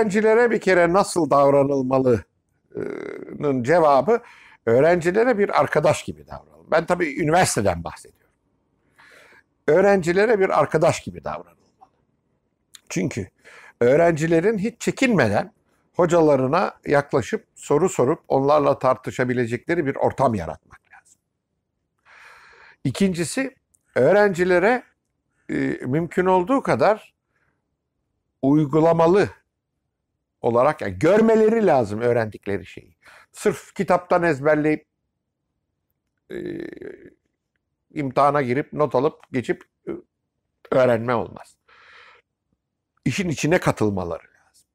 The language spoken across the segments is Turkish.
öğrencilere bir kere nasıl davranılmalının cevabı öğrencilere bir arkadaş gibi davranılmalı. Ben tabii üniversiteden bahsediyorum. Öğrencilere bir arkadaş gibi davranılmalı. Çünkü öğrencilerin hiç çekinmeden hocalarına yaklaşıp soru sorup onlarla tartışabilecekleri bir ortam yaratmak lazım. İkincisi öğrencilere e, mümkün olduğu kadar uygulamalı olarak yani görmeleri lazım öğrendikleri şeyi. Sırf kitaptan ezberleyip e, imtihana girip not alıp geçip e, öğrenme olmaz. İşin içine katılmaları lazım.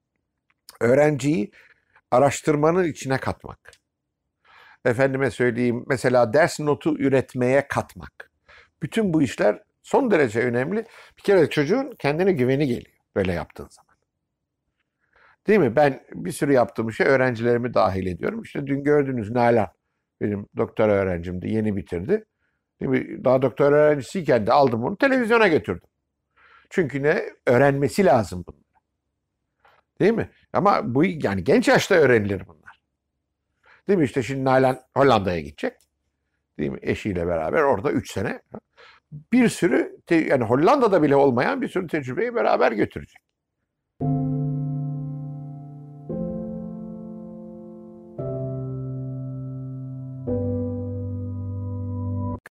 Öğrenciyi araştırmanın içine katmak. Efendime söyleyeyim mesela ders notu üretmeye katmak. Bütün bu işler son derece önemli. Bir kere çocuğun kendine güveni geliyor böyle yaptığın zaman. Değil mi? Ben bir sürü yaptığım şey öğrencilerimi dahil ediyorum. İşte dün gördünüz Nalan benim doktor öğrencimdi. Yeni bitirdi. Değil mi? Daha doktor öğrencisiyken de aldım onu televizyona götürdüm. Çünkü ne? Öğrenmesi lazım bunları. Değil mi? Ama bu yani genç yaşta öğrenilir bunlar. Değil mi? İşte şimdi Nalan Hollanda'ya gidecek. Değil mi? Eşiyle beraber orada 3 sene. Bir sürü yani Hollanda'da bile olmayan bir sürü tecrübeyi beraber götürecek.